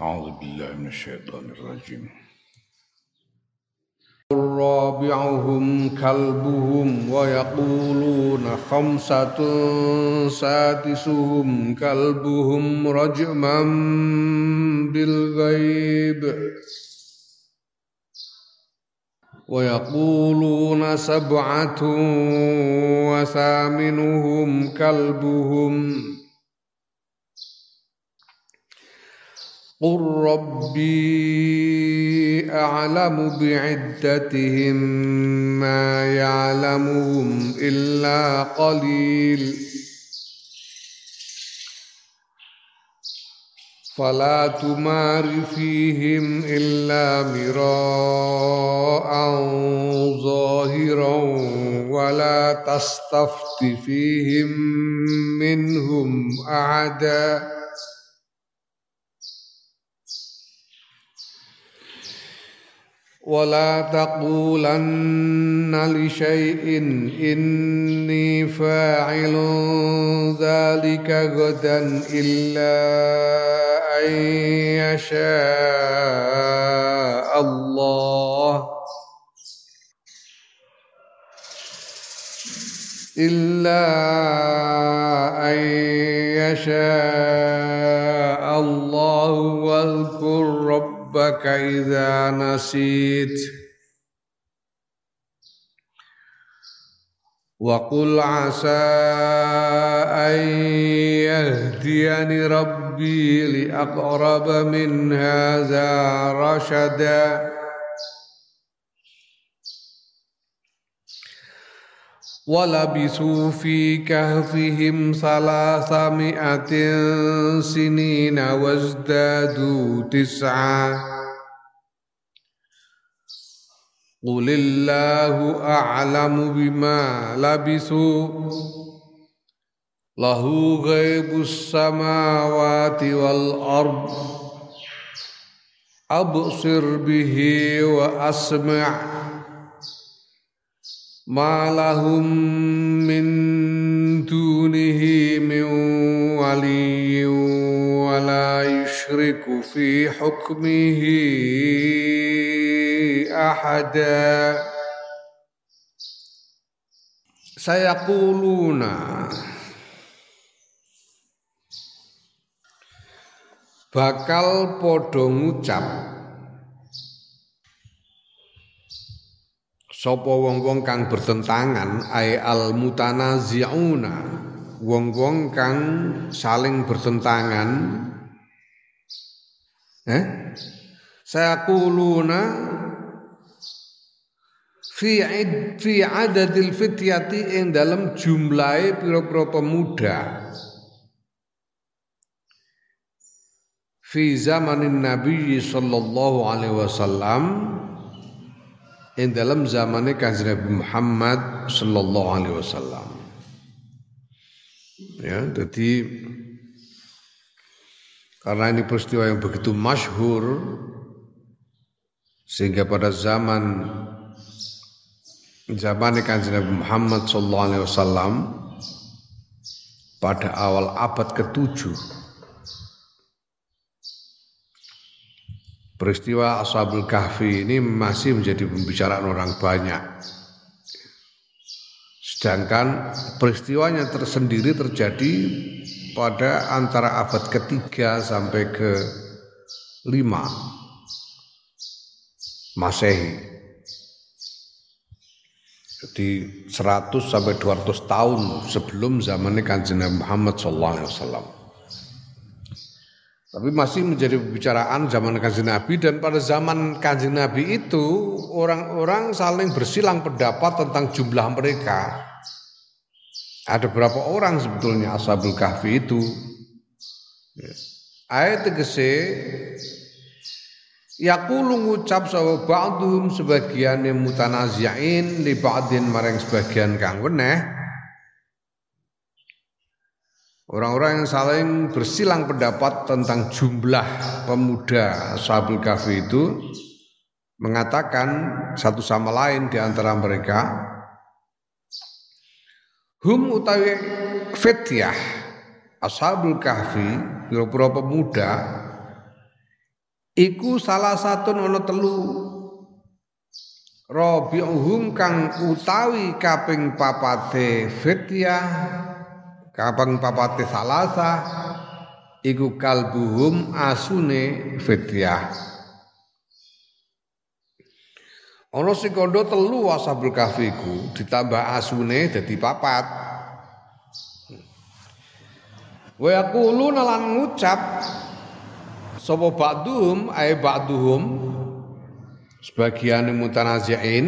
أعوذ بالله من الشيطان الرجيم. رابعهم كلبهم ويقولون خمسة سادسهم كلبهم رجما بالغيب. ويقولون سبعة وثامنهم كلبهم قل ربي أعلم بعدتهم ما يعلمهم إلا قليل. فلا تمار فيهم إلا مراء ظاهرا ولا تستفت فيهم منهم أحدا. ولا تقولن لشيء إني فاعل ذلك غدا إلا أن يشاء الله. إلا أن يشاء الله واذكر رب ربك إذا نسيت. وقل عسى أن يهديني ربي لأقرب من هذا رشدا. ولبثوا في كهفهم ثلاثمائة سنين وازدادوا تسعا قل الله أعلم بما لبثوا له غيب السماوات والأرض أبصر به وأسمع ما لهم من دونه من ولي ولا يشرك في حكمه أحدا سيقولون bakal podo ngucap sapa wong-wong kang bertentangan ay al mutanaziuna wong-wong kang saling bertentangan. Eh? Saya kuluna fi id fi adadil fityati ing dalam jumlahe pira-pira pemuda. Fi zamanin nabi sallallahu alaihi wasallam ing dalam zamane Kanjeng Nabi Muhammad sallallahu alaihi wasallam. Ya, jadi karena ini peristiwa yang begitu masyhur sehingga pada zaman zaman Kanjeng Nabi Muhammad sallallahu alaihi wasallam pada awal abad ke-7 Peristiwa Ashabul Kahfi ini masih menjadi pembicaraan orang banyak. Sedangkan peristiwanya tersendiri terjadi pada antara abad ketiga sampai ke lima Masehi. Jadi 100 sampai 200 tahun sebelum zamannya Kanjeng Muhammad sallallahu alaihi wasallam. Tapi masih menjadi pembicaraan zaman kanjeng Nabi dan pada zaman kanjeng Nabi itu orang-orang saling bersilang pendapat tentang jumlah mereka. Ada berapa orang sebetulnya Ashabul Kahfi itu? Ya. Ayat tegese Yaqulu ngucap sawa ba'dhum sebagian yang mutanazi'in li ba'din marang sebagian kang weneh Orang-orang yang saling bersilang pendapat tentang jumlah pemuda Sahabat Kahfi itu mengatakan satu sama lain di antara mereka hum utawi fityah Ashabul Kahfi pira-pira pemuda iku salah satu ono telu. Rabi'uhum kang utawi kaping papate fityah kaping papate salasa iku kalbuhum asune fityah Ana sing kandha telu ashabul kahfi iku ditambah asune dadi papat. Wa yaquluna lan ngucap sapa ba'dhum ay ba'dhum sebagian mutanazi'in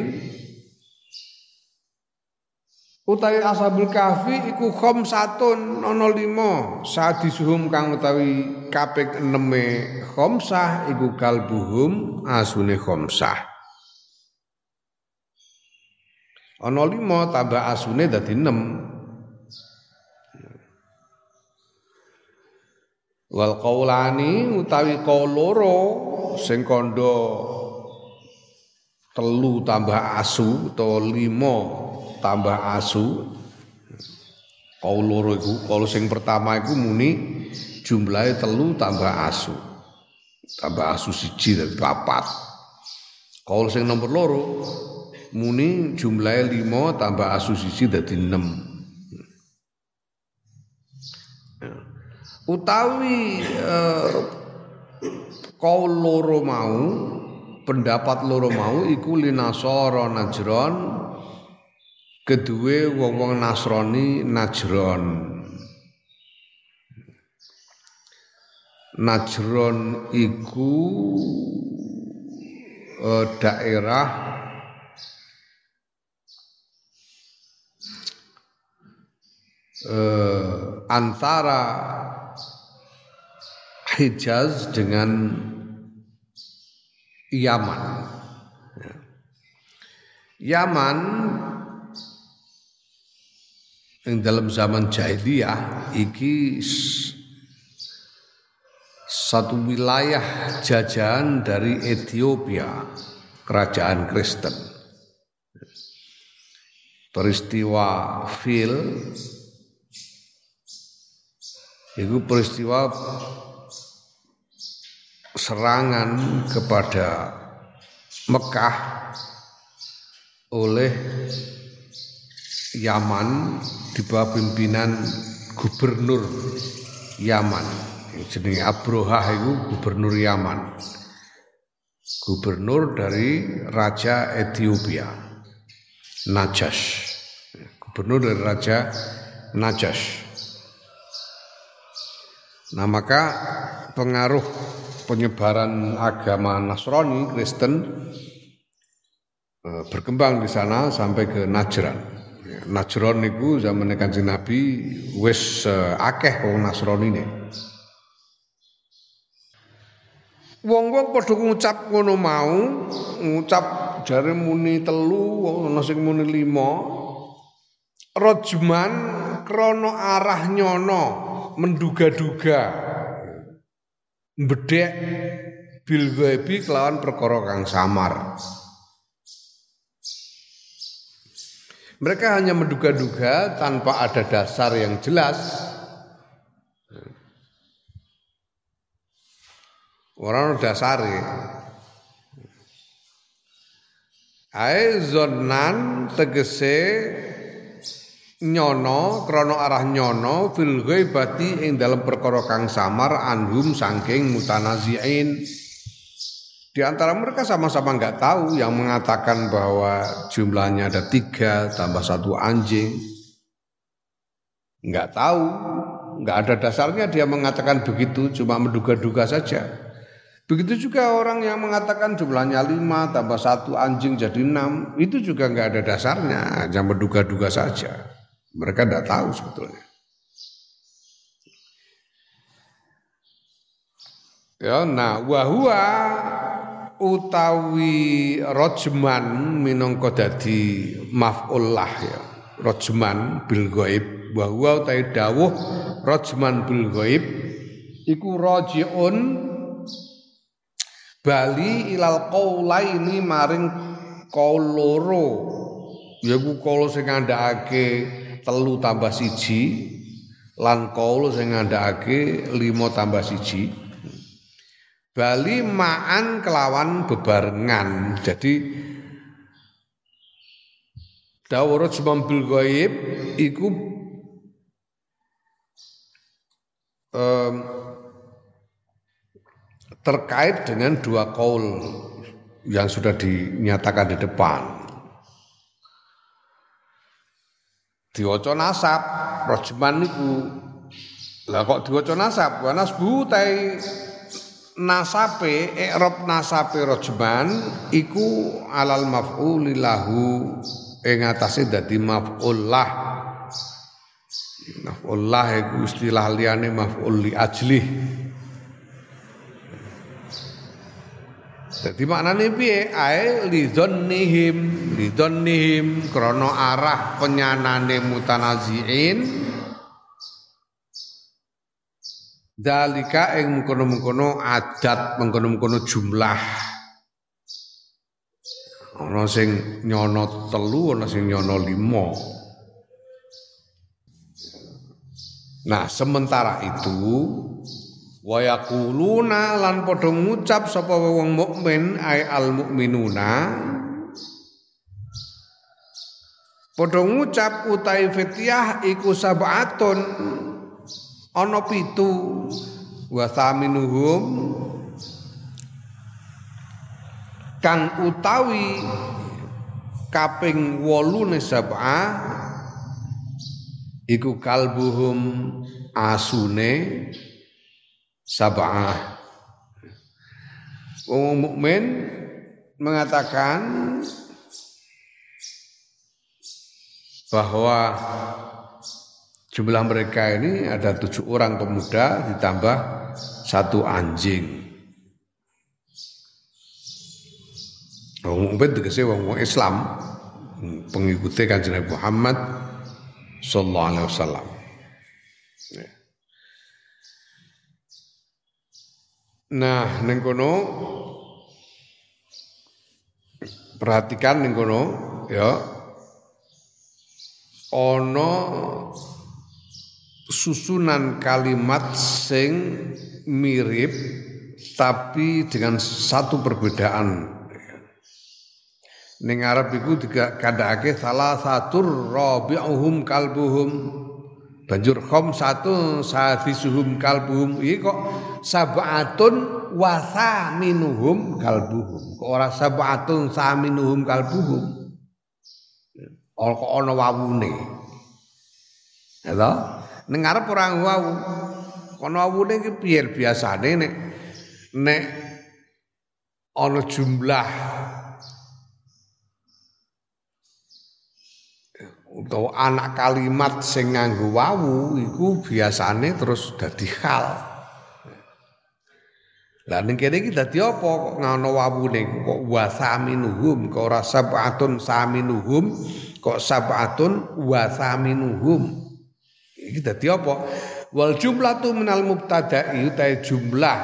utawi ashabul kahfi iku khamsatun ana lima. Sadisuhum kang utawi kaping eneme khamsah iku kalbuhum asune khamsah ana lima tambah asune dadi enam wal qaulani utawi qaul loro sing kandha telu tambah asu utawa lima tambah asu. Qaul loro iku qaul sing pertama iku muni jumlahe telu tambah asu. Tambah asu siji dadi papat. Qaul sing nomor loro muni jumlahe lima tambah asu siji dadi enam utawi eh, kaul loro mau pendapat loro mau iku linasara najron kedue wong-wong Nasrani Najron Najron iku eh, daerah eh, antara Hijaz dengan Yaman. Yaman yang dalam zaman jahiliyah iki satu wilayah jajahan dari Ethiopia, kerajaan Kristen. Peristiwa Fil itu peristiwa serangan kepada Mekah oleh Yaman di bawah pimpinan gubernur Yaman. Yang jenenge Abrohah itu gubernur Yaman. Gubernur dari raja Ethiopia Najash. Gubernur dari raja Najash. Nah maka pengaruh penyebaran agama Nasrani Kristen eh, berkembang di sana sampai ke Najran. Najran niku zaman Kanjeng Nabi wis uh, akeh wong Nasrani ne. Wong-wong padha ngucap ngono mau, ngucap jare muni telu, ana sing muni lima. Rajman krana arah nyono, menduga-duga bedek bil ghaibi kelawan perkara kang samar. Mereka hanya menduga-duga tanpa ada dasar yang jelas. Orang dasari. Aizonan tegese nyono krana arah nyono fil ghaibati ing dalam perkara kang samar anhum saking mutanaziin. Di antara mereka sama-sama nggak tahu yang mengatakan bahwa jumlahnya ada tiga tambah satu anjing. Nggak tahu nggak ada dasarnya dia mengatakan begitu cuma menduga-duga saja. Begitu juga orang yang mengatakan jumlahnya lima tambah satu anjing jadi enam itu juga nggak ada dasarnya hanya menduga-duga saja mereka tidak tahu sebetulnya. Ya, nah wahua utawi rojman minangka dadi maf'ul ya. Rojman bil ghaib wahua utawi dawuh rojman bil ghaib iku bali ilal qaulaini maring qaul loro yaiku qaul sing ngandhakake telu tambah siji lan kaul sing ngandhakake lima tambah siji bali ma'an kelawan bebarengan jadi dawuh bil ghaib iku um, terkait dengan dua kaul yang sudah dinyatakan di depan. Diwaca nasab, rojman niku. Lah kok diwaca nasab? Wa nasbu tai nasape i'rab nasape rojman iku alal maf'ulilahu ing atase dadi maf'ul lah. Maf'ul lah iku istilah liyane maf'ul li ajlih. Jadi maknane piye? Ae lidzannihim, lidzannihim krana arah penyanane mutanaziin Dalika ing mengkono-mengkono adat, mengkono-mengkono jumlah. Ana sing nyono telu, ana sing nyono limo. Nah, sementara itu wa yaquluna lan padha ngucap sapa wong mukmin ai al mukminuna. Padha ngucap utai fitiah iku sabatun ana pitu. Wa kang utawi kaping 8 sab'ah iku kalbuhum asune sab'ah. Wong mukmin mengatakan bahwa jumlah mereka ini ada tujuh orang pemuda ditambah satu anjing. Wong mukmin tegese wong Islam pengikuti kanjeng Muhammad sallallahu alaihi wasallam. Nah, ning kono perhatikan ning kono ya. Ana susunan kalimat sing mirip tapi dengan satu perbedaan. Ning Arab iku dikandhakake salah satu rabi'uhum kalbuhum Banjur khom satu suhum kalbuhum iki kok sab'atun wa minuhum kalbuhum. Kok ora sab'atun minuhum kalbuhum. Ora kok ana wawune. Ya to? Ning arep ora wawu. Kono wawune iki piye biasane nek nek ana jumlah utawa anak kalimat sing nganggo wawu iku biasane terus dadi hal. Lah ning kene iki dadi apa kok ngono wawune kok wasaminuhum kok ora sab'atun saminuhum kok sab'atun wasaminuhum. Iki dadi apa? Wal jumlatu minal mubtada'i ta jumlah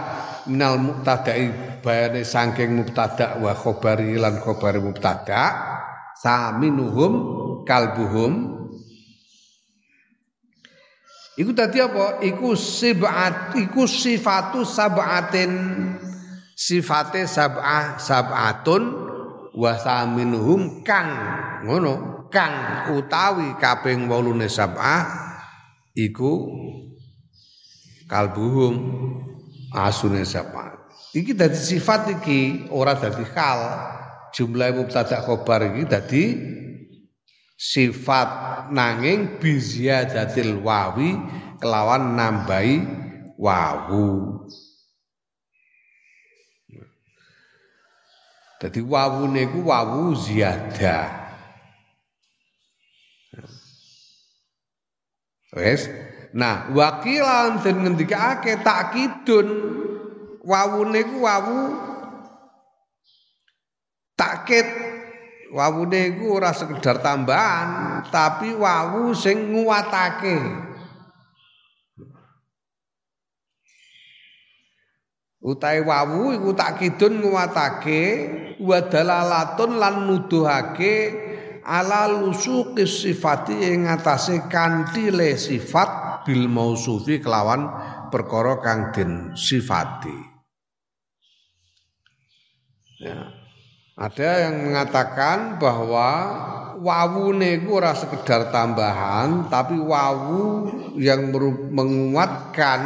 minal mubtada'i bayane saking mubtada wa khabari lan khabari mubtada' saminuhum kalbuhum Iku tadi apa? Iku sibat, iku sifatu sab'atin sifate sab'ah sab'atun wa saminuhum kang ngono kang utawi kaping 8 sab'ah iku kalbuhum asune sab'ah. Iki dadi sifat iki ora dadi hal jumlah mubtada khobar iki dadi sifat nanging biziyadatil wawi kelawan nambahi wawu Dadi wawune ku wawu ziyadah. Wes. Nah, wakilan den ngendikake takkidun wawune ku wawu takkit wawune iku ora sekedar tambahan tapi wawu sing nguwatake utai wawu iku takkidun nguwatake wa dalalatun lan nuduhake ala lusuqi sifati ing atase kantile sifat bil mausufi kelawan perkara kang den sifati Ya. Ada yang mengatakan bahwa wawune itu ora sekedar tambahan tapi wawu yang menguatkan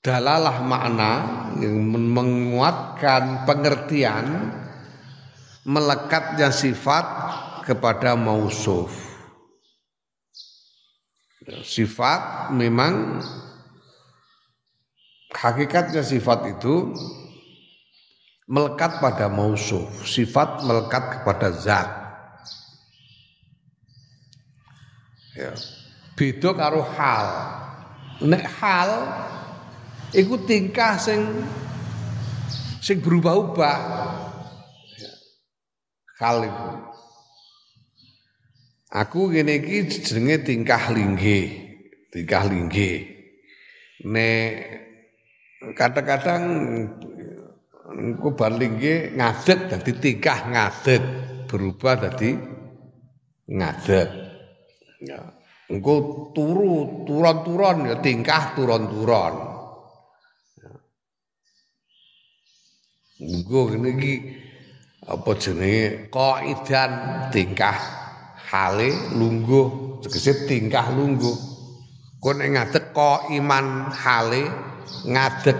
dalalah makna yang menguatkan pengertian melekatnya sifat kepada mausuf. Sifat memang hakikatnya sifat itu melekat pada mausuf, sifat melekat kepada zat. Ya. Beda karo hal. Nek hal iku tingkah sing sing berubah-ubah. Hal itu. Aku ngene iki jenenge tingkah linggih. Tingkah linggih. Nek kadang-kadang engko bar linggih ngadeg dadi tingkah ngadeg, berubah dadi ngadeg. Ya. Engko turu turon-turon ya tingkah turon-turon. Engko ngene iki apa jenenge kaidan tingkah hale lungguh tegese tingkah lungguh. Kok nek ngadeg kok iman hale ngadeg.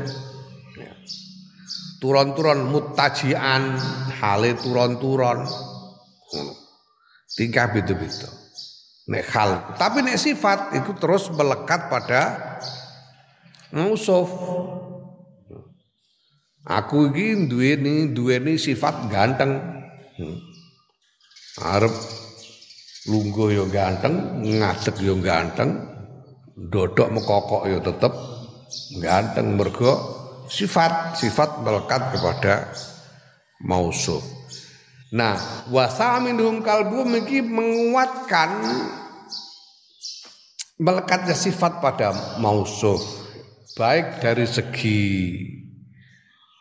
Turon-turon mutajian hale turon-turon. Tingkah beda-beda. Nek hal, tapi nek sifat itu terus melekat pada mausuf. Aku iki duweni duweni sifat ganteng. Hmm. Arep lungguh yo ganteng, ngadeg yo ganteng, dodok mekokok yo tetep ganteng mergo sifat sifat melekat kepada mausuf. Nah, wasaminhum kalbu iki menguatkan melekatnya sifat pada mausuf baik dari segi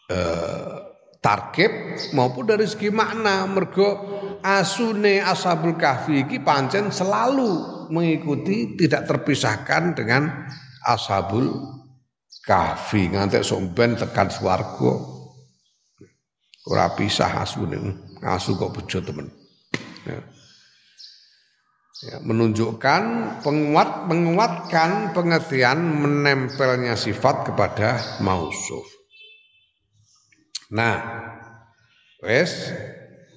eh, tarkib maupun dari segi makna mergo asune ashabul kahfi iki pancen selalu mengikuti tidak terpisahkan dengan ashabul kahfi ngantek somben tekan swarga ora pisah asune asu kok bejo temen ya. Ya, menunjukkan penguat menguatkan pengertian menempelnya sifat kepada mausuf Nah, wes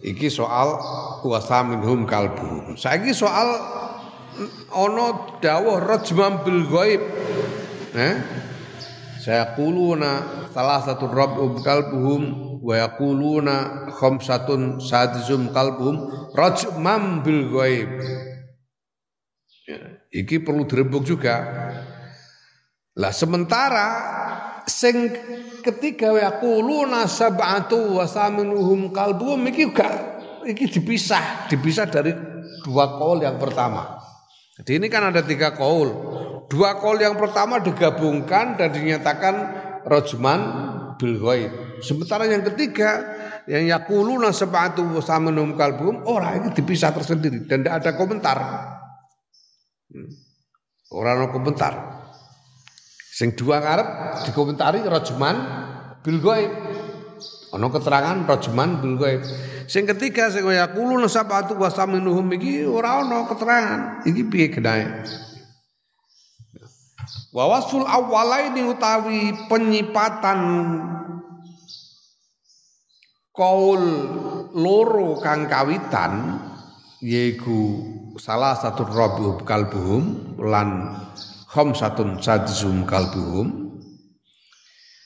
iki soal kuasa minhum kalbu. Saiki soal ono dawuh rajmam bil ghaib. Eh? Saya kuluna salah satu rabbum kalbuhum wa yaquluna khamsatun sadizum kalbuhum rajmam bil ghaib. Ya, iki perlu dirembuk juga. Lah sementara sing ketiga wa yaquluna sab'atu wa saminuhum kalbuhum iki gak iki dipisah, dipisah dari dua kaul yang pertama. Jadi ini kan ada tiga kaul. Dua kaul yang pertama digabungkan dan dinyatakan rojman bil ghaib. Sementara yang ketiga yang yaquluna sab'atu wa saminuhum kalbuhum orang ini dipisah tersendiri dan tidak ada komentar. Hmm. Orang no komentar. Sing dua ngarep dikomentari rajman bil ghaib. Ana keterangan rajman bil ghaib. Sing ketiga sing kaya kulo nasabatu wasaminuhum iki ora ana keterangan. Iki piye genahe? Wa wasful awwalaini utawi penyipatan kaul loro kang kawitan yaiku salah satu rabbul kalbuhum lan khamsatun sadzum kalbuhum.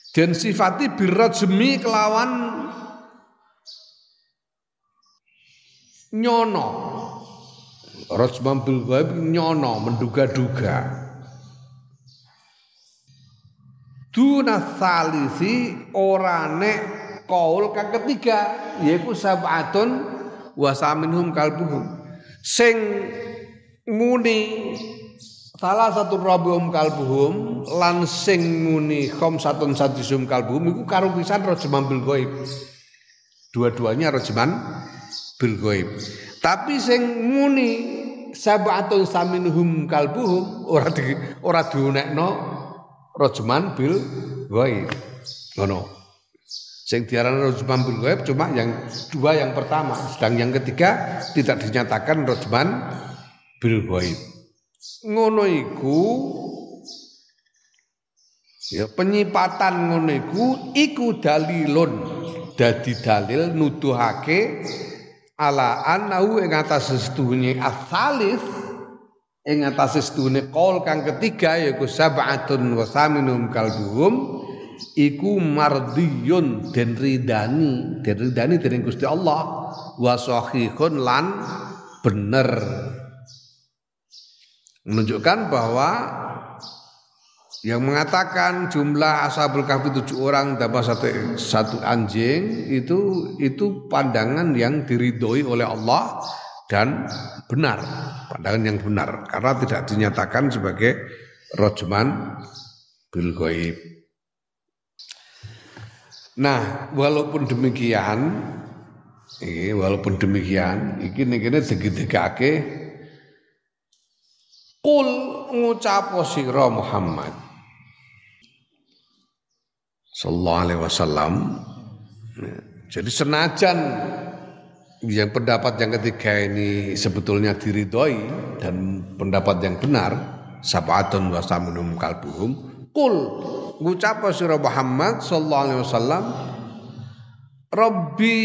Dan sifati birrajmi kelawan nyono. Rajmam bil nyono menduga-duga duna salisi orane kaul kang ketiga yaiku sab'atun wa saminhum kalbuhum sing muni Salah satu rabbum kalbuhum lan sing muni khamsatun sadisum kalbuhum iku karo pisan rajman bil ghaib. Dua-duanya rajman bil ghaib. Tapi sing muni sab'atun saminuhum kalbuhum ora di ora diunekno rajman bil ghaib. Ngono. Sing diarani rajman bil ghaib cuma yang dua yang pertama, sedang yang ketiga tidak dinyatakan rajman bil ghaib. Ngono iku ya penyipatan ngono iku iku dalilun dadi dalil nuduhake ala annahu ing atas sestuhune asalis ing atas sestuhune qaul kang ketiga yaiku sab'atun wa saminum kalbuhum iku mardiyun den ridani. Den ridani dening Gusti Allah wa sahihun lan bener. Menunjukkan bahwa yang mengatakan jumlah ashabul kahfi tujuh orang dapat satu satu anjing itu itu pandangan yang diridhoi oleh Allah dan benar pandangan yang benar karena tidak dinyatakan sebagai rojman bil goib. Nah, walaupun demikian, ini walaupun demikian, iki nih digedhekake Kul ngucap sira Muhammad sallallahu alaihi wasallam. Jadi senajan yang pendapat yang ketiga ini sebetulnya diridhoi dan pendapat yang benar sabatun wa saminum kalbuhum. Kul ngucap sira Muhammad sallallahu alaihi wasallam Rabbi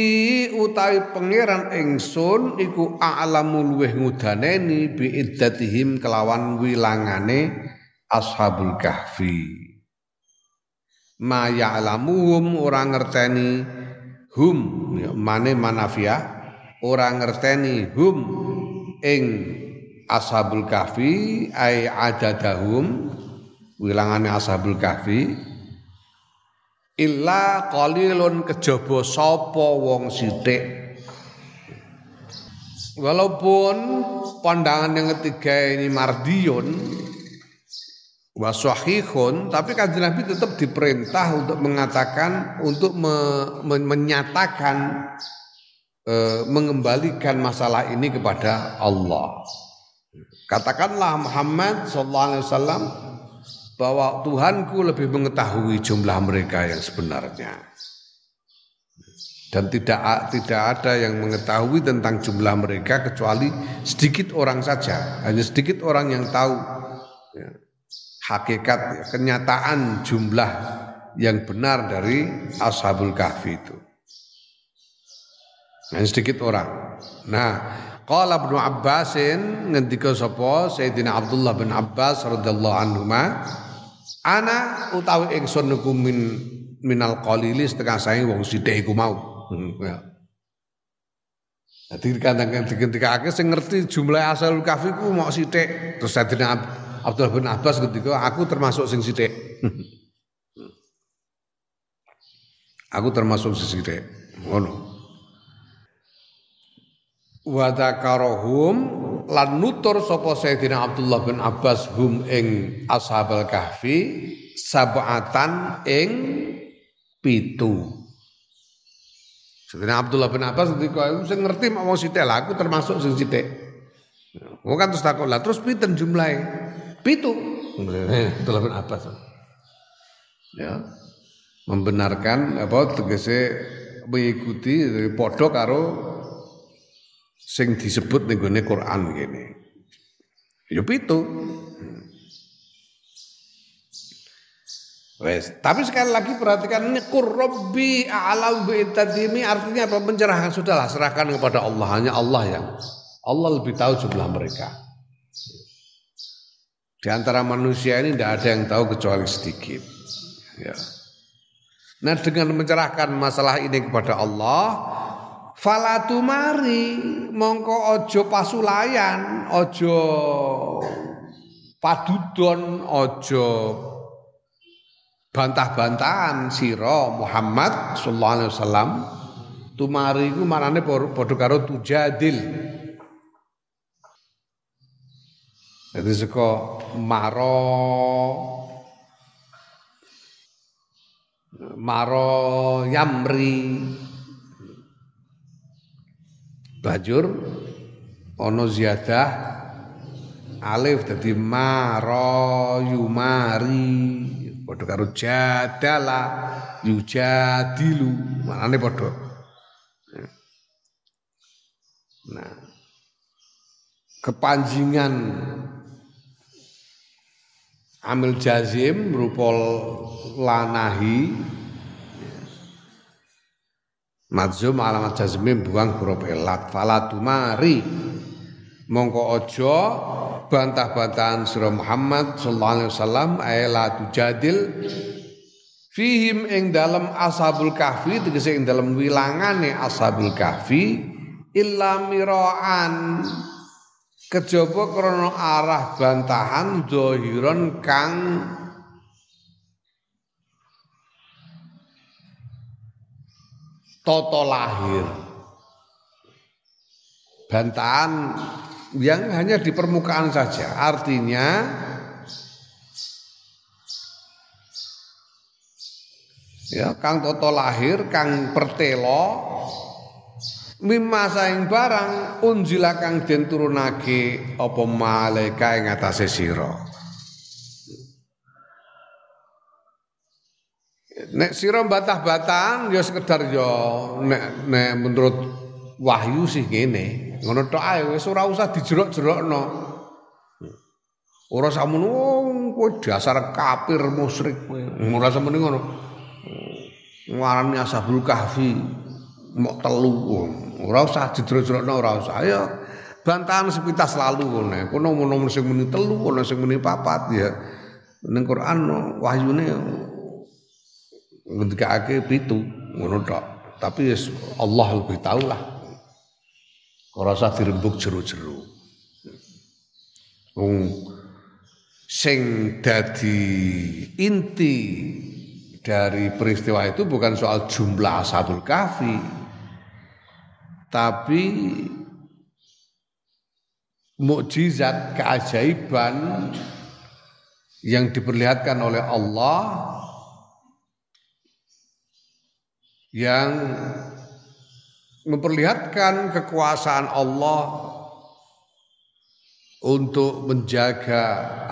utawi pangeran ingsun iku a'lamu luweh ngudaneni bi iddatihim kelawan wilangane ashabul kahfi. Ma ya'lamuhum ora ngerteni hum ya, mane manafia ora ngerteni hum ing ashabul kahfi ai adadahum wilangane ashabul kahfi illa qalilun kejaba sapa wong sithik. Walaupun pandangan yang ketiga ini mardiyun wasahihun tapi kanjeng Nabi tetap diperintah untuk mengatakan untuk me, me, menyatakan e, mengembalikan masalah ini kepada Allah. Katakanlah Muhammad sallallahu alaihi wasallam bahwa Tuhanku lebih mengetahui jumlah mereka yang sebenarnya. Dan tidak tidak ada yang mengetahui tentang jumlah mereka kecuali sedikit orang saja, hanya sedikit orang yang tahu. Ya hakikat ya, kenyataan jumlah yang benar dari ashabul kahfi itu. Nah, sedikit orang. Nah, qala Ibnu Abbasin ngendika sapa Sayyidina Abdullah bin Abbas radhiyallahu anhu ana utawi ingsun niku min minal qalili setengah saya wong sithik iku mau. Hmm, ya. Jadi kadang-kadang ketika akhir saya ngerti jumlah asal kahfi ku mau sithik terus Sayyidina Abdullah bin Abbas ketika aku termasuk sing sithik. aku termasuk sing sithik. Ngono. Wa dzakarohum lan nutur sapa Sayyidina Abdullah bin Abbas hum ing ashabal kahfi sab'atan ing pitu. Sayyidina Abdullah bin Abbas ketika aku sing ngerti mau sithik aku termasuk sing sithik. Wong kan terus takut lah terus pinten jumlahe? Pitu. Abdullah bin Abbas. Ya. Membenarkan apa tegese mengikuti padha karo sing disebut gone Quran ngene. Ya pitu. Wes, tapi sekali lagi perhatikan ini kurrobi alam bi'tadimi artinya apa? Menyerahkan sudahlah serahkan kepada Allah hanya Allah yang Allah lebih tahu jumlah mereka. Di antara manusia ini tidak ada yang tahu kecuali sedikit. Ya. Nah dengan mencerahkan masalah ini kepada Allah, falatu mari mongko ojo pasulayan, ojo padudon, ojo bantah-bantahan siro Muhammad sallallahu alaihi wasallam. Tumari iku marane padha karo tujadil. Jadi suka maro. Maro yamri bajur ono ziyadah alif dadi maro yumari padha karo jadala yujadilu. Manane padha. Nah kepanjingan amil jazim rupa lanahi Madzum alamat jazmi buang huruf elat. Fala mari mongko ojo bantah-bantahan surah Muhammad sallallahu alaihi wasallam ayat tujadil fihim ing dalam ashabul kahfi. Tegese ing dalam wilangane ashabul kahfi illa miraan kejaba krana arah bantahan zahiron kang toto lahir. Bantahan yang hanya di permukaan saja. Artinya ya kang toto lahir, kang pertelo mimma saing barang unjila kang den turunake apa malaika ing atase sira. Nek sira batah-batahan ya sekedar ya nek nek menurut wahyu sih ngene. Ngono tok ae wis ora usah dijerok-jerokno. Ora samono kowe dasar kafir musyrik kowe. Ora samono ngono. Ngarani ashabul kahfi mok telu. Ora usah dijerok-jerokno ora usah. Ayo bantahan sepintas lalu ngono. Kono ono sing muni telu, ono sing muni papat ya. Ning Quran wahyune ngendikake pitu ngono tok. Tapi Allah lebih tahu lah. Ora usah dirembuk jero-jero. Wong sing dadi inti dari peristiwa itu bukan soal jumlah ashabul kahfi tapi mukjizat keajaiban yang diperlihatkan oleh Allah yang memperlihatkan kekuasaan Allah untuk menjaga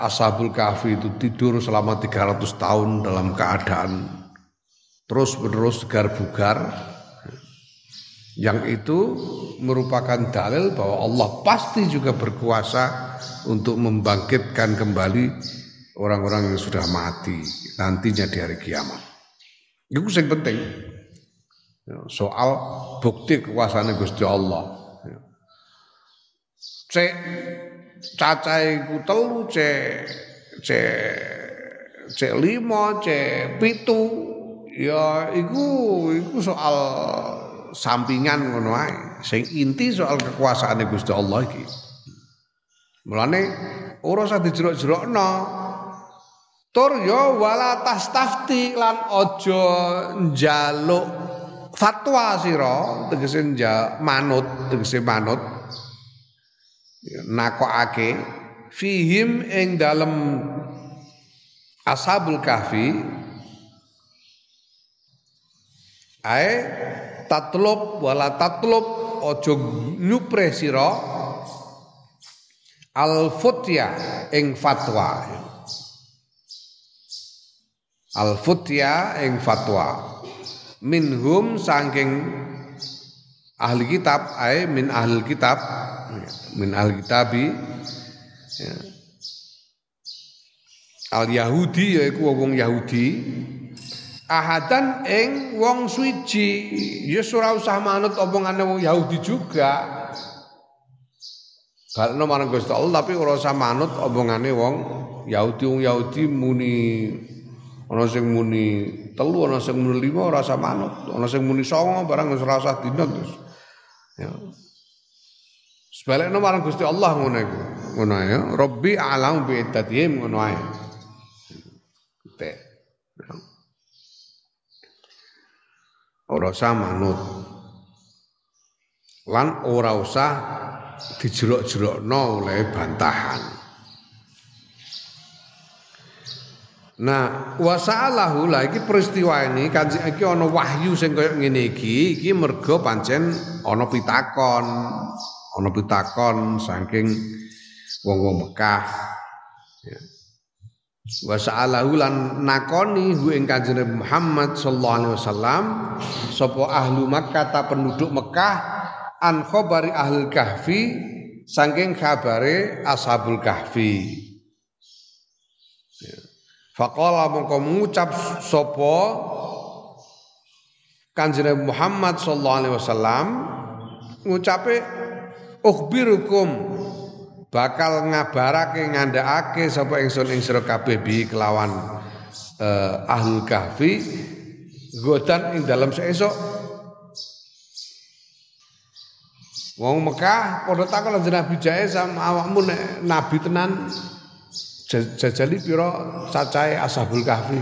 Ashabul Kahfi itu tidur selama 300 tahun dalam keadaan terus menerus segar bugar yang itu merupakan dalil bahwa Allah pasti juga berkuasa untuk membangkitkan kembali orang-orang yang sudah mati nantinya di hari kiamat. Itu yang penting. Soal bukti kekuasaan Gusti Allah. Cek cacai ku telu cek cek cek lima cek pitu ya iku iku soal sampingan ngono ae. Sing inti soal kekuasaan Gusti Allah iki. Mulane ora usah dijerok-jerokno. Tur ya wala tastafti lan aja njaluk fatwa sira tegese manut tegese manut nakokake fihim ing dalem ashabul kahfi ae tatlub wala tatlub aja nyupre sira al futya ing fatwa. Al futya ing fatwa minhum saking ahli kitab ay min ahli kitab min ahli kitabi ya. al yahudi yaiku wong Yahudi ahadan ing wong suci. Ya ora usah manut omongane wong Yahudi juga. Kalau marang Gusti Allah tapi ora usah manut omongane wong Yahudi. Wong Yahudi muni ana sing muni telu ana sing muni lima ora usah manut ana sing muni songo barang wis ora usah terus ya sebaliknya marang Gusti Allah ngono iku ngono ya Rabbi a'lam bi iddatihim ngono ae Te. Ya. Ora usah manut. Lan ora usah dijerok-jerokno oleh bantahan. Nah, wasa'alahu lah iki peristiwa ini kanjeng iki ana wahyu sing kaya ngene iki, iki mergo pancen ana pitakon, ana pitakon saking wong-wong Mekah. Ya. wa sa'alahu lan nakoni hu ing kanjeng Muhammad sallallahu alaihi wasallam sapa ahlu Makkah ta penduduk Mekah an khabari ahli kahfi saking kabare ashabul kahfi Faqala mongko ngucap sapa Kanjeng Muhammad sallallahu alaihi wasallam ngucape ukhbirukum bakal ngabarake ngandhakake sapa ingsun ing sira kabeh bi kelawan uh, ahlul kahfi godan ing dalam seesok Wong Mekah padha takon lan Nabi jae sama awakmu nabi tenan jajali pira cacahe Ashabul Kahfi.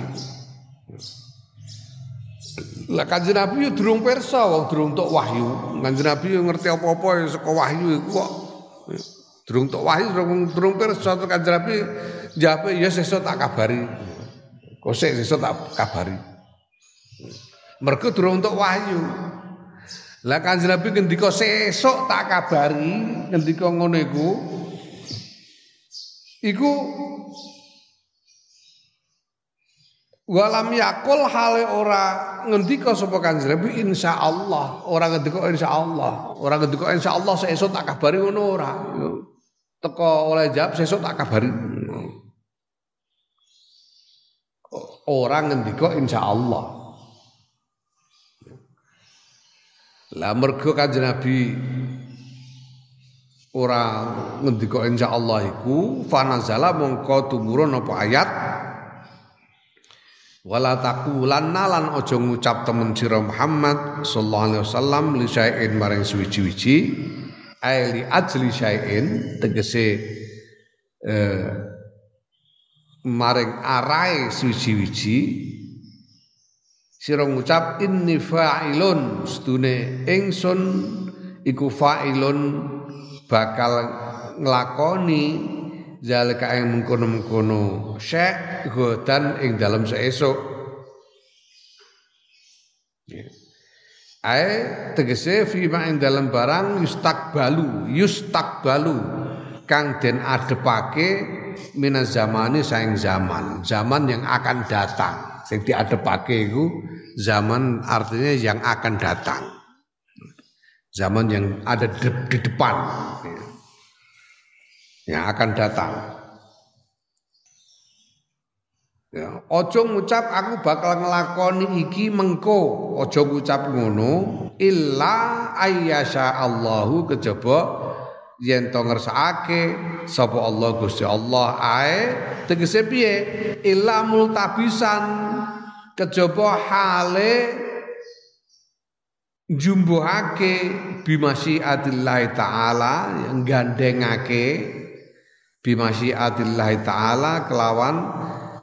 Lah Kanjeng Nabi yo durung pirsa wong durung tok wahyu. Kanjeng Nabi yo ngerti apa-apa saka wahyu iku kok. Durung tok wahyu durung durung pirsa to Kanjeng Nabi jape ya sesuk tak kabari. Kosek sesuk tak kabari. Mergo durung tok wahyu. Lah Kanjeng Nabi ngendika sesuk tak kabari, ngendika ngono iku. Iku Walam yakul hale ora ngendika sapa Kanjeng Nabi insyaallah, ora ngendika insyaallah, ora ngendika insyaallah sesuk tak kabari ngono ora teko oleh jawab sesuk tak kabari. Orang ngendika insyaallah. Lah mergo Kanjeng Nabi ora ngendika insyaallah iku fanazala mongko tumurun apa ayat? Wala taqulanna lan aja ngucap temen sira Muhammad sallallahu alaihi wasallam li syai'in maring suwi-wiji ai li ajli syai'in tegese eh, maring arai suci-wiji sira ngucap inni fa'ilun stune ingsun iku fa'ilun bakal nglakoni zalika ing mengkono-mengkono syek godan ing dalam seesuk yeah. Ae tegese fima ing dalam barang yustakbalu, yustakbalu kang den adepake minaz zamani saing zaman, zaman yang akan datang. Sing diadepake iku zaman artinya yang akan datang. Zaman yang ada di, di depan. Yang akan datang. Ya, ojo ngucap aku bakal ngelakoni iki mengko. Ojo ngucap ngono illa ayyasha Allahu kejaba yen to ngersakake sapa Allah Gusti Allah ae tegese piye illa multabisan kejaba hale jumbuhake bimasyiatillah taala yang gandengake bimasyiatillah taala kelawan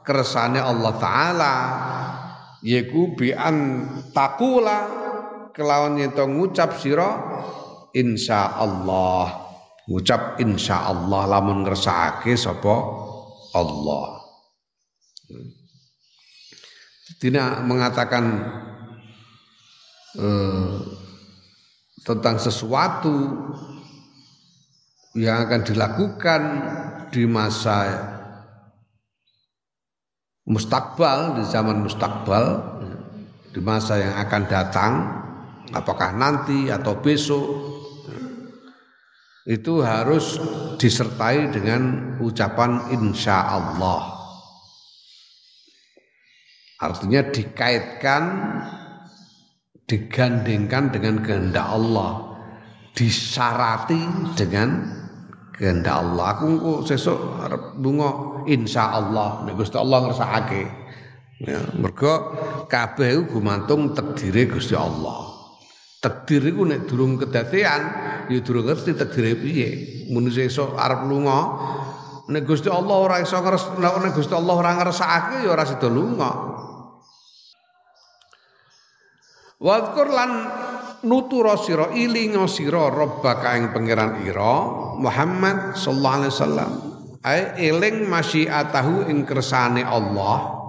kersane Allah taala yaiku bi an takula kelawan yen ngucap sira insyaallah. Ngucap insyaallah lamun ngersakake sapa Allah. Tidak mengatakan eh, tentang sesuatu yang akan dilakukan di masa mustakbal di zaman mustakbal di masa yang akan datang apakah nanti atau besok itu harus disertai dengan ucapan insya Allah. Artinya dikaitkan digandengkan dengan kehendak Allah. Disyarati dengan kehendak Allah. Aku engko sesuk arep bunga insyaallah nek Gusti Allah ngersakake. Ya mergo kabeh gumantung takdire Gusti Allah. Takdir iku nek durung kedatean ya durung ngerti takdire piye. Mun sesuk arep lunga nek Gusti Allah ora iso ngres nek Gusti Allah ora ngersakake ya ora sida lunga Wadkur lan nutura sira ilinga sira rabbaka ing pangeran ira Muhammad sallallahu alaihi wasallam. Ai eling masyiatahu ing kersane Allah.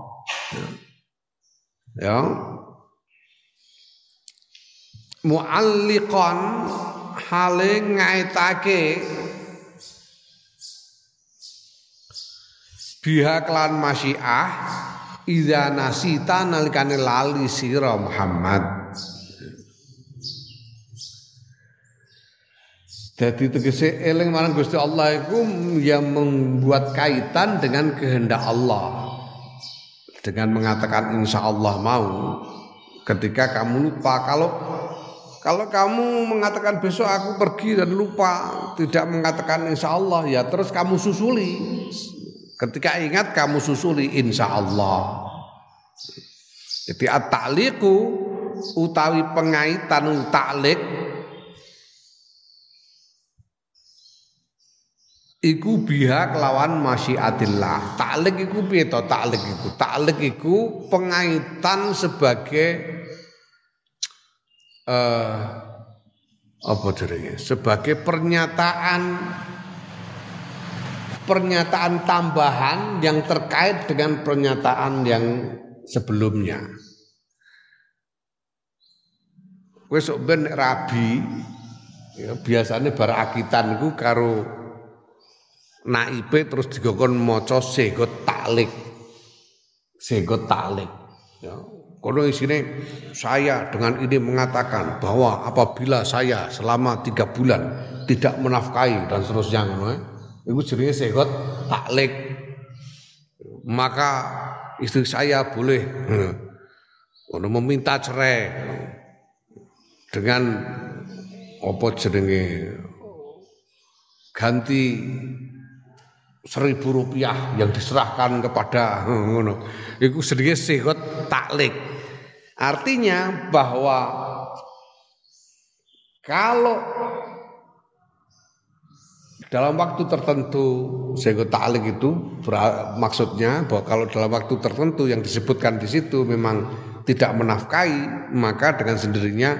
Ya. Mualliqan hale ngaitake biha klan masyiah idza nasita nalikane lali sira Muhammad. Jadi tegese eling marang Gusti Allah yang membuat kaitan dengan kehendak Allah. Dengan mengatakan insya Allah mau. Ketika kamu lupa kalau kalau kamu mengatakan besok aku pergi dan lupa tidak mengatakan insya Allah ya terus kamu susuli ketika ingat kamu susuli insya Allah jadi at-ta'liqu utawi pengaitan ta'liq iku biha kelawan masyiatillah. Taklik iku piye to taklik iku? Taklik iku pengaitan sebagai uh, apa jenenge? Sebagai pernyataan pernyataan tambahan yang terkait dengan pernyataan yang sebelumnya. Wes ben rabi ya, biasanya bar akitan iku karo naipe terus digokon maca sego taklik. Sego taklik. Ya. Kono isine saya dengan ini mengatakan bahwa apabila saya selama tiga bulan tidak menafkahi dan seterusnya eh, itu jenenge segot taklik. Maka istri saya boleh eh, kono meminta cerai dengan apa jenenge ganti seribu rupiah yang diserahkan kepada ngono. Iku sedikit sihot taklik. Artinya bahwa kalau dalam waktu tertentu sehingga taklik itu maksudnya bahwa kalau dalam waktu tertentu yang disebutkan di situ memang tidak menafkahi maka dengan sendirinya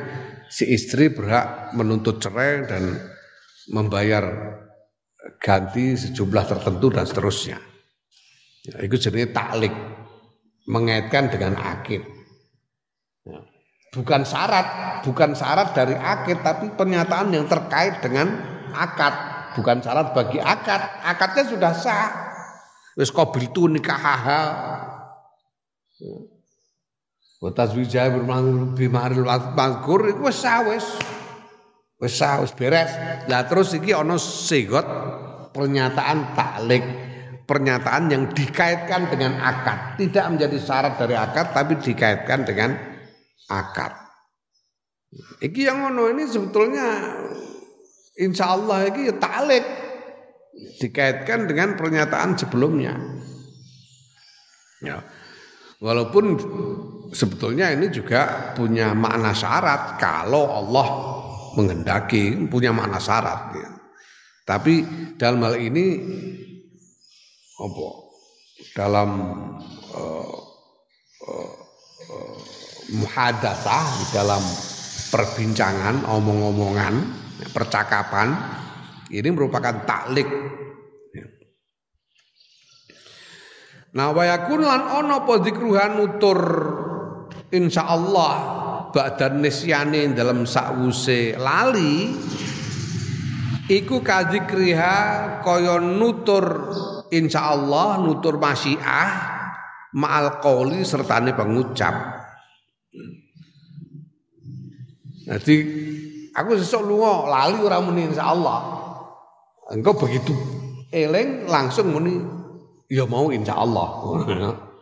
si istri berhak menuntut cerai dan membayar ganti sejumlah tertentu dan seterusnya. Ya, itu jenis taklik mengaitkan dengan akid. Ya. Bukan syarat, bukan syarat dari akid, tapi pernyataan yang terkait dengan akad, bukan syarat bagi akad. Akadnya sudah sah. Wis qabiltu nikahaha. Wa tazwijah bimaril mazkur iku wis sah wis. Wis wis beres. Lah terus iki ana segot pernyataan taklik, pernyataan yang dikaitkan dengan akad, tidak menjadi syarat dari akad tapi dikaitkan dengan akad. Iki yang ngono ini sebetulnya insya Allah iki ya taklik dikaitkan dengan pernyataan sebelumnya. Ya. Walaupun sebetulnya ini juga punya makna syarat kalau Allah menghendaki punya makna syarat ya. Tapi dalam hal ini apa? Dalam uh, uh, uh, muhadatsah dalam perbincangan, omong-omongan, percakapan ini merupakan taklik. Nah, wayakun lan ono apa zikruhan nutur insyaallah ba'dan nisyane dalam sakwuse lali iku kadzikriha kaya nutur insyaallah nutur masyiah ma'al qauli sertane pengucap Jadi aku sesuk lunga lali ora muni insyaallah. Engkau begitu eling langsung muni ya mau insyaallah.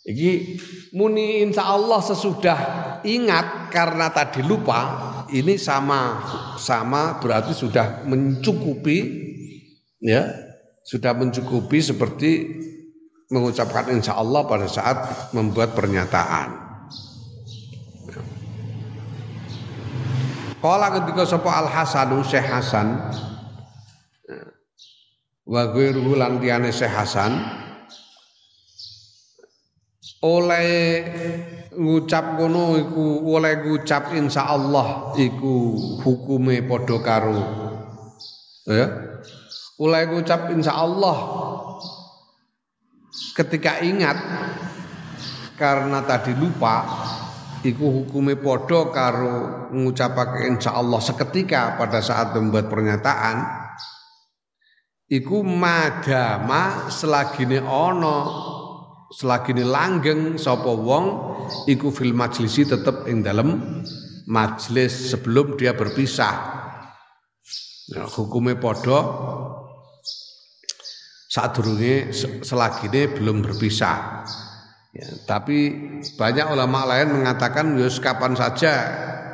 Iki muni insya Allah sesudah ingat karena tadi lupa ini sama sama berarti sudah mencukupi ya sudah mencukupi seperti mengucapkan insya Allah pada saat membuat pernyataan. Kala ketika sapa Al Hasanu Syekh Hasan. Wa ghairuhu lan Syekh Hasan. Oleh ngucap ngono iku oleh ngucap insyaallah iku hukume padha karo ya. Oleh ngucap insyaallah ketika ingat karena tadi lupa iku hukume padha karo ngucapake insyaallah seketika pada saat membuat pernyataan iku madama selagine ana selagine langgeng sapa wong iku fil majlisi tetep ing dalem majlis sebelum dia berpisah. Nah, podo saat durunge selagine belum berpisah. Ya, tapi banyak ulama lain mengatakan yus kapan saja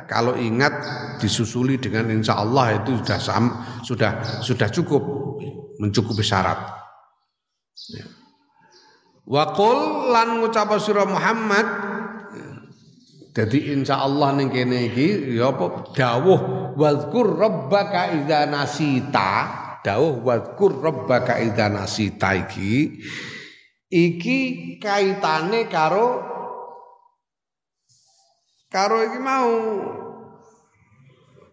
kalau ingat disusuli dengan insya Allah itu sudah sudah sudah cukup mencukupi syarat. Ya. Wakul lan ngucap surah Muhammad jadi insya Allah ning kene iki ya apa dawuh wadkur rabbaka idza nasita dawuh wadkur rabbaka idza nasita iki iki kaitane karo karo iki mau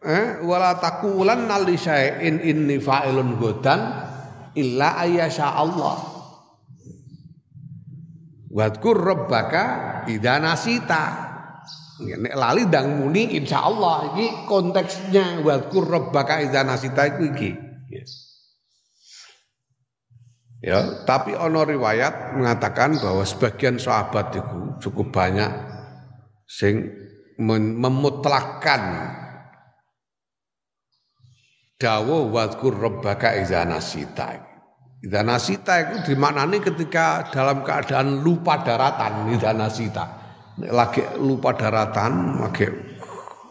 eh wala taqulan li syai'in inni fa'ilun godan illa ayyasha Allah Wadkur rabbaka idza nasita. Nek lali dang muni insyaallah iki konteksnya wadkur rabbaka idza nasita iku iki. Yes. Ya, tapi ono riwayat mengatakan bahwa sebagian sahabat itu cukup banyak sing memutlakkan dawuh wadkur rabbaka idza nasita. Idanasita itu dimaknani ketika dalam keadaan lupa daratan idanasita. Lagi lupa daratan, lagi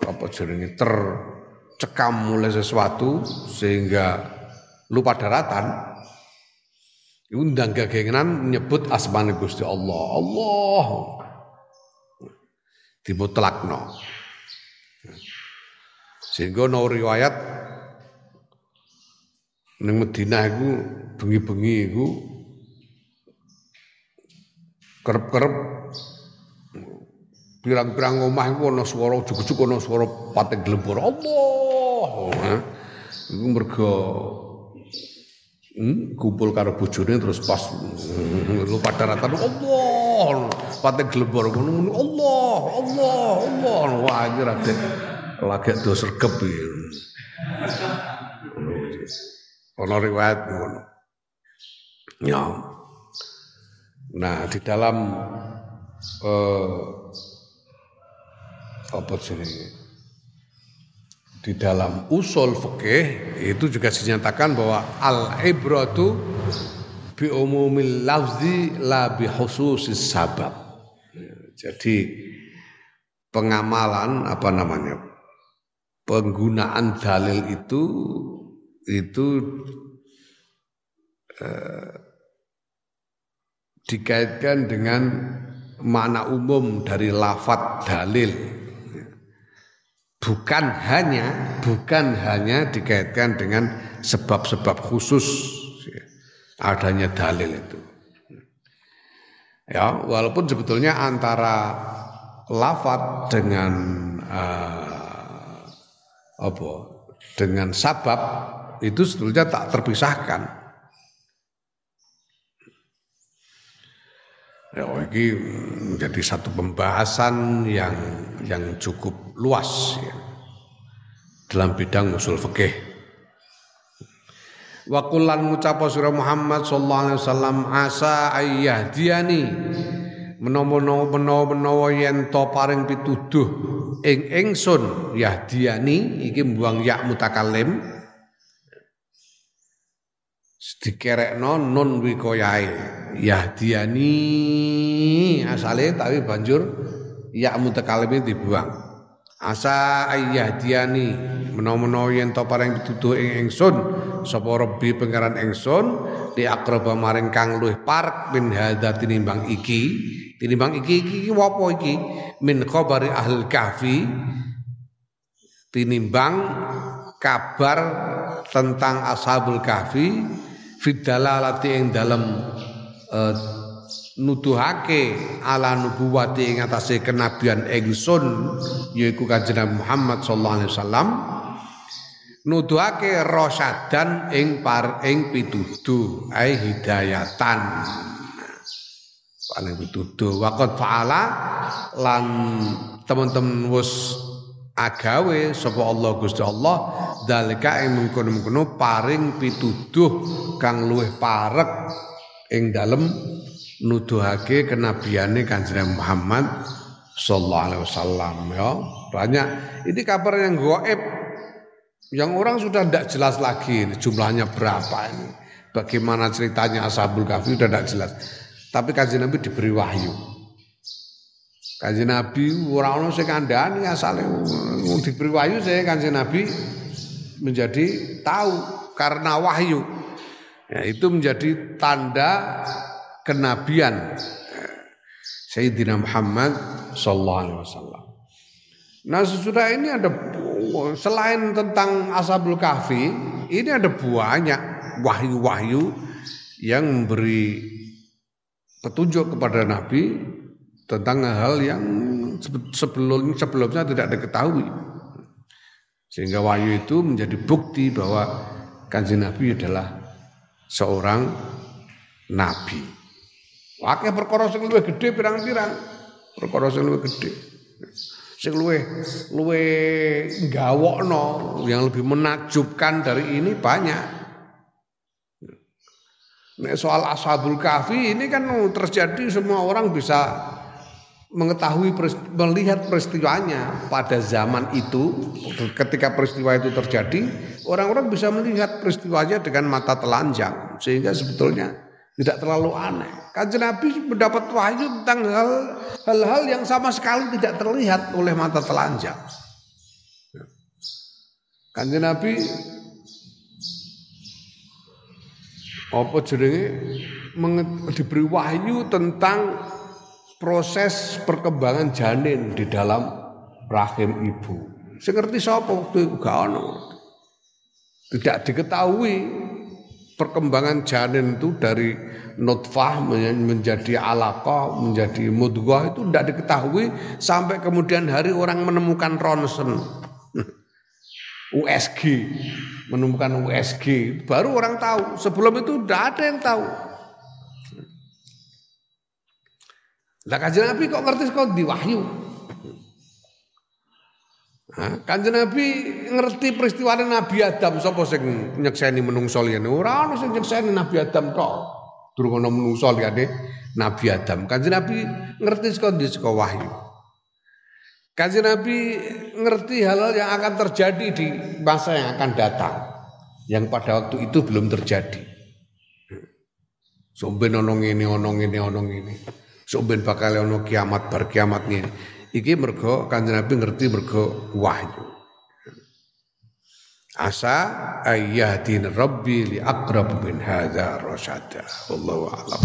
apa jenenge tercekam oleh sesuatu sehingga lupa daratan. Undang gagengan menyebut asmane Gusti Allah. Allah. Dimutlakno. Sehingga no riwayat Neng Madinah iku bengi-bengi iku kerep-kerep pirang-pirang omah iku ana swara ujug-ujug ana swara pating glembur Allah. Iku mergo hmm, kumpul karo bojone terus pas lu pada rata Allah pating glembur ngono Allah Allah Allah wah iki lagi lagi do sergep. Ono riwayat ngono. Ya. Nah, di dalam eh, apa jenenge? Di dalam usul fikih itu juga dinyatakan bahwa al ibratu bi umumil lafzi la bi khususis sabab. Jadi pengamalan apa namanya? Penggunaan dalil itu itu eh, dikaitkan dengan makna umum dari lafat dalil bukan hanya bukan hanya dikaitkan dengan sebab-sebab khusus. Adanya dalil itu. Ya walaupun sebetulnya antara lafat dengan uh, apa? Dengan sabab itu sebetulnya tak terpisahkan. Ya, ini menjadi satu pembahasan yang yang cukup luas ya, dalam bidang usul fikih. Wa kullan ngucapa surah Muhammad sallallahu alaihi wasallam asa ayyahdiani menawa-menawa yen to paring pituduh ing ingsun yahdiani iki mbuang ya mutakallim dikerekno nun wikoyae yahdiani asale tapi banjur ya mutakalimi dibuang. Asa ayyahdiani menawa-menawa yen to paring pituduh ing ingsun sapa rabbi pangeran ingsun di akraba maring kang luwih parek min hadza tinimbang iki. Tinimbang iki iki apa iki? Min khabari ahli kahfi tinimbang kabar tentang ashabul kahfi fidalalati ing dalam uh, nuduhake ala nubuwati ing atase kenabian ingsun yaiku kanjeng Muhammad sallallahu alaihi wasallam nuduhake rosadan ing par ing pituduh ai hidayatan. Paling pituduh waqad faala lan teman-teman wis agawe sapa Allah Gusti Allah dalika ing mengkono-mengkono paring pituduh kang luwih parek ing dalem nuduhake kenabiane Kanjeng Muhammad sallallahu alaihi wasallam ya. Banyak. Ini kabar yang goib yang orang sudah tidak jelas lagi jumlahnya berapa ini. Bagaimana ceritanya Ashabul Kahfi sudah tidak jelas. Tapi kanjeng Nabi diberi wahyu Kanjeng Nabi ora ono sing kandhani asale diberi wahyu saya Kanjeng Nabi menjadi tahu karena wahyu. Ya, itu menjadi tanda kenabian Sayyidina Muhammad sallallahu alaihi wasallam. Nah, sesudah ini ada selain tentang Ashabul Kahfi, ini ada banyak wahyu-wahyu yang memberi petunjuk kepada Nabi tentang hal yang sebelum sebelumnya tidak diketahui. Sehingga wahyu itu menjadi bukti bahwa kanjeng Nabi adalah seorang nabi. Wakil perkara sing luwih gedhe pirang-pirang. Perkara sing luwih gedhe. Sing luwih luwih gawokno yang lebih menakjubkan dari ini banyak. Nek soal Ashabul Kahfi ini kan terjadi semua orang bisa mengetahui melihat peristiwanya pada zaman itu ketika peristiwa itu terjadi orang-orang bisa melihat peristiwanya dengan mata telanjang sehingga sebetulnya tidak terlalu aneh. Kanjeng Nabi mendapat wahyu tentang hal hal yang sama sekali tidak terlihat oleh mata telanjang. Kanjeng Nabi apa jenenge diberi wahyu tentang proses perkembangan janin di dalam rahim ibu. Seperti sapa waktu itu gak ono. Tidak diketahui perkembangan janin itu dari nutfah menjadi alaqah, menjadi mudghah itu tidak diketahui sampai kemudian hari orang menemukan ronsen. USG menemukan USG baru orang tahu sebelum itu tidak ada yang tahu Lah kanjeng Nabi kok ngerti kok diwahyu. Nah, kanjeng Nabi ngerti peristiwa Nabi Adam sapa sing nyekseni menungso liyane? Ora ono sing nyekseni Nabi Adam tok. Durung ono menungso liyane Nabi Adam. Kanjeng Nabi ngerti saka ndi saka wahyu. Kanjeng Nabi ngerti hal-hal yang akan terjadi di masa yang akan datang yang pada waktu itu belum terjadi. Somben ono ngene ono ngene ono ngene sok ben bakal ono kiamat bar kiamat ngene. Iki mergo Kanjeng Nabi ngerti mergo wahyu. Asa ayyahdin rabbi li aqrab min hadza rasyada. Wallahu a'lam.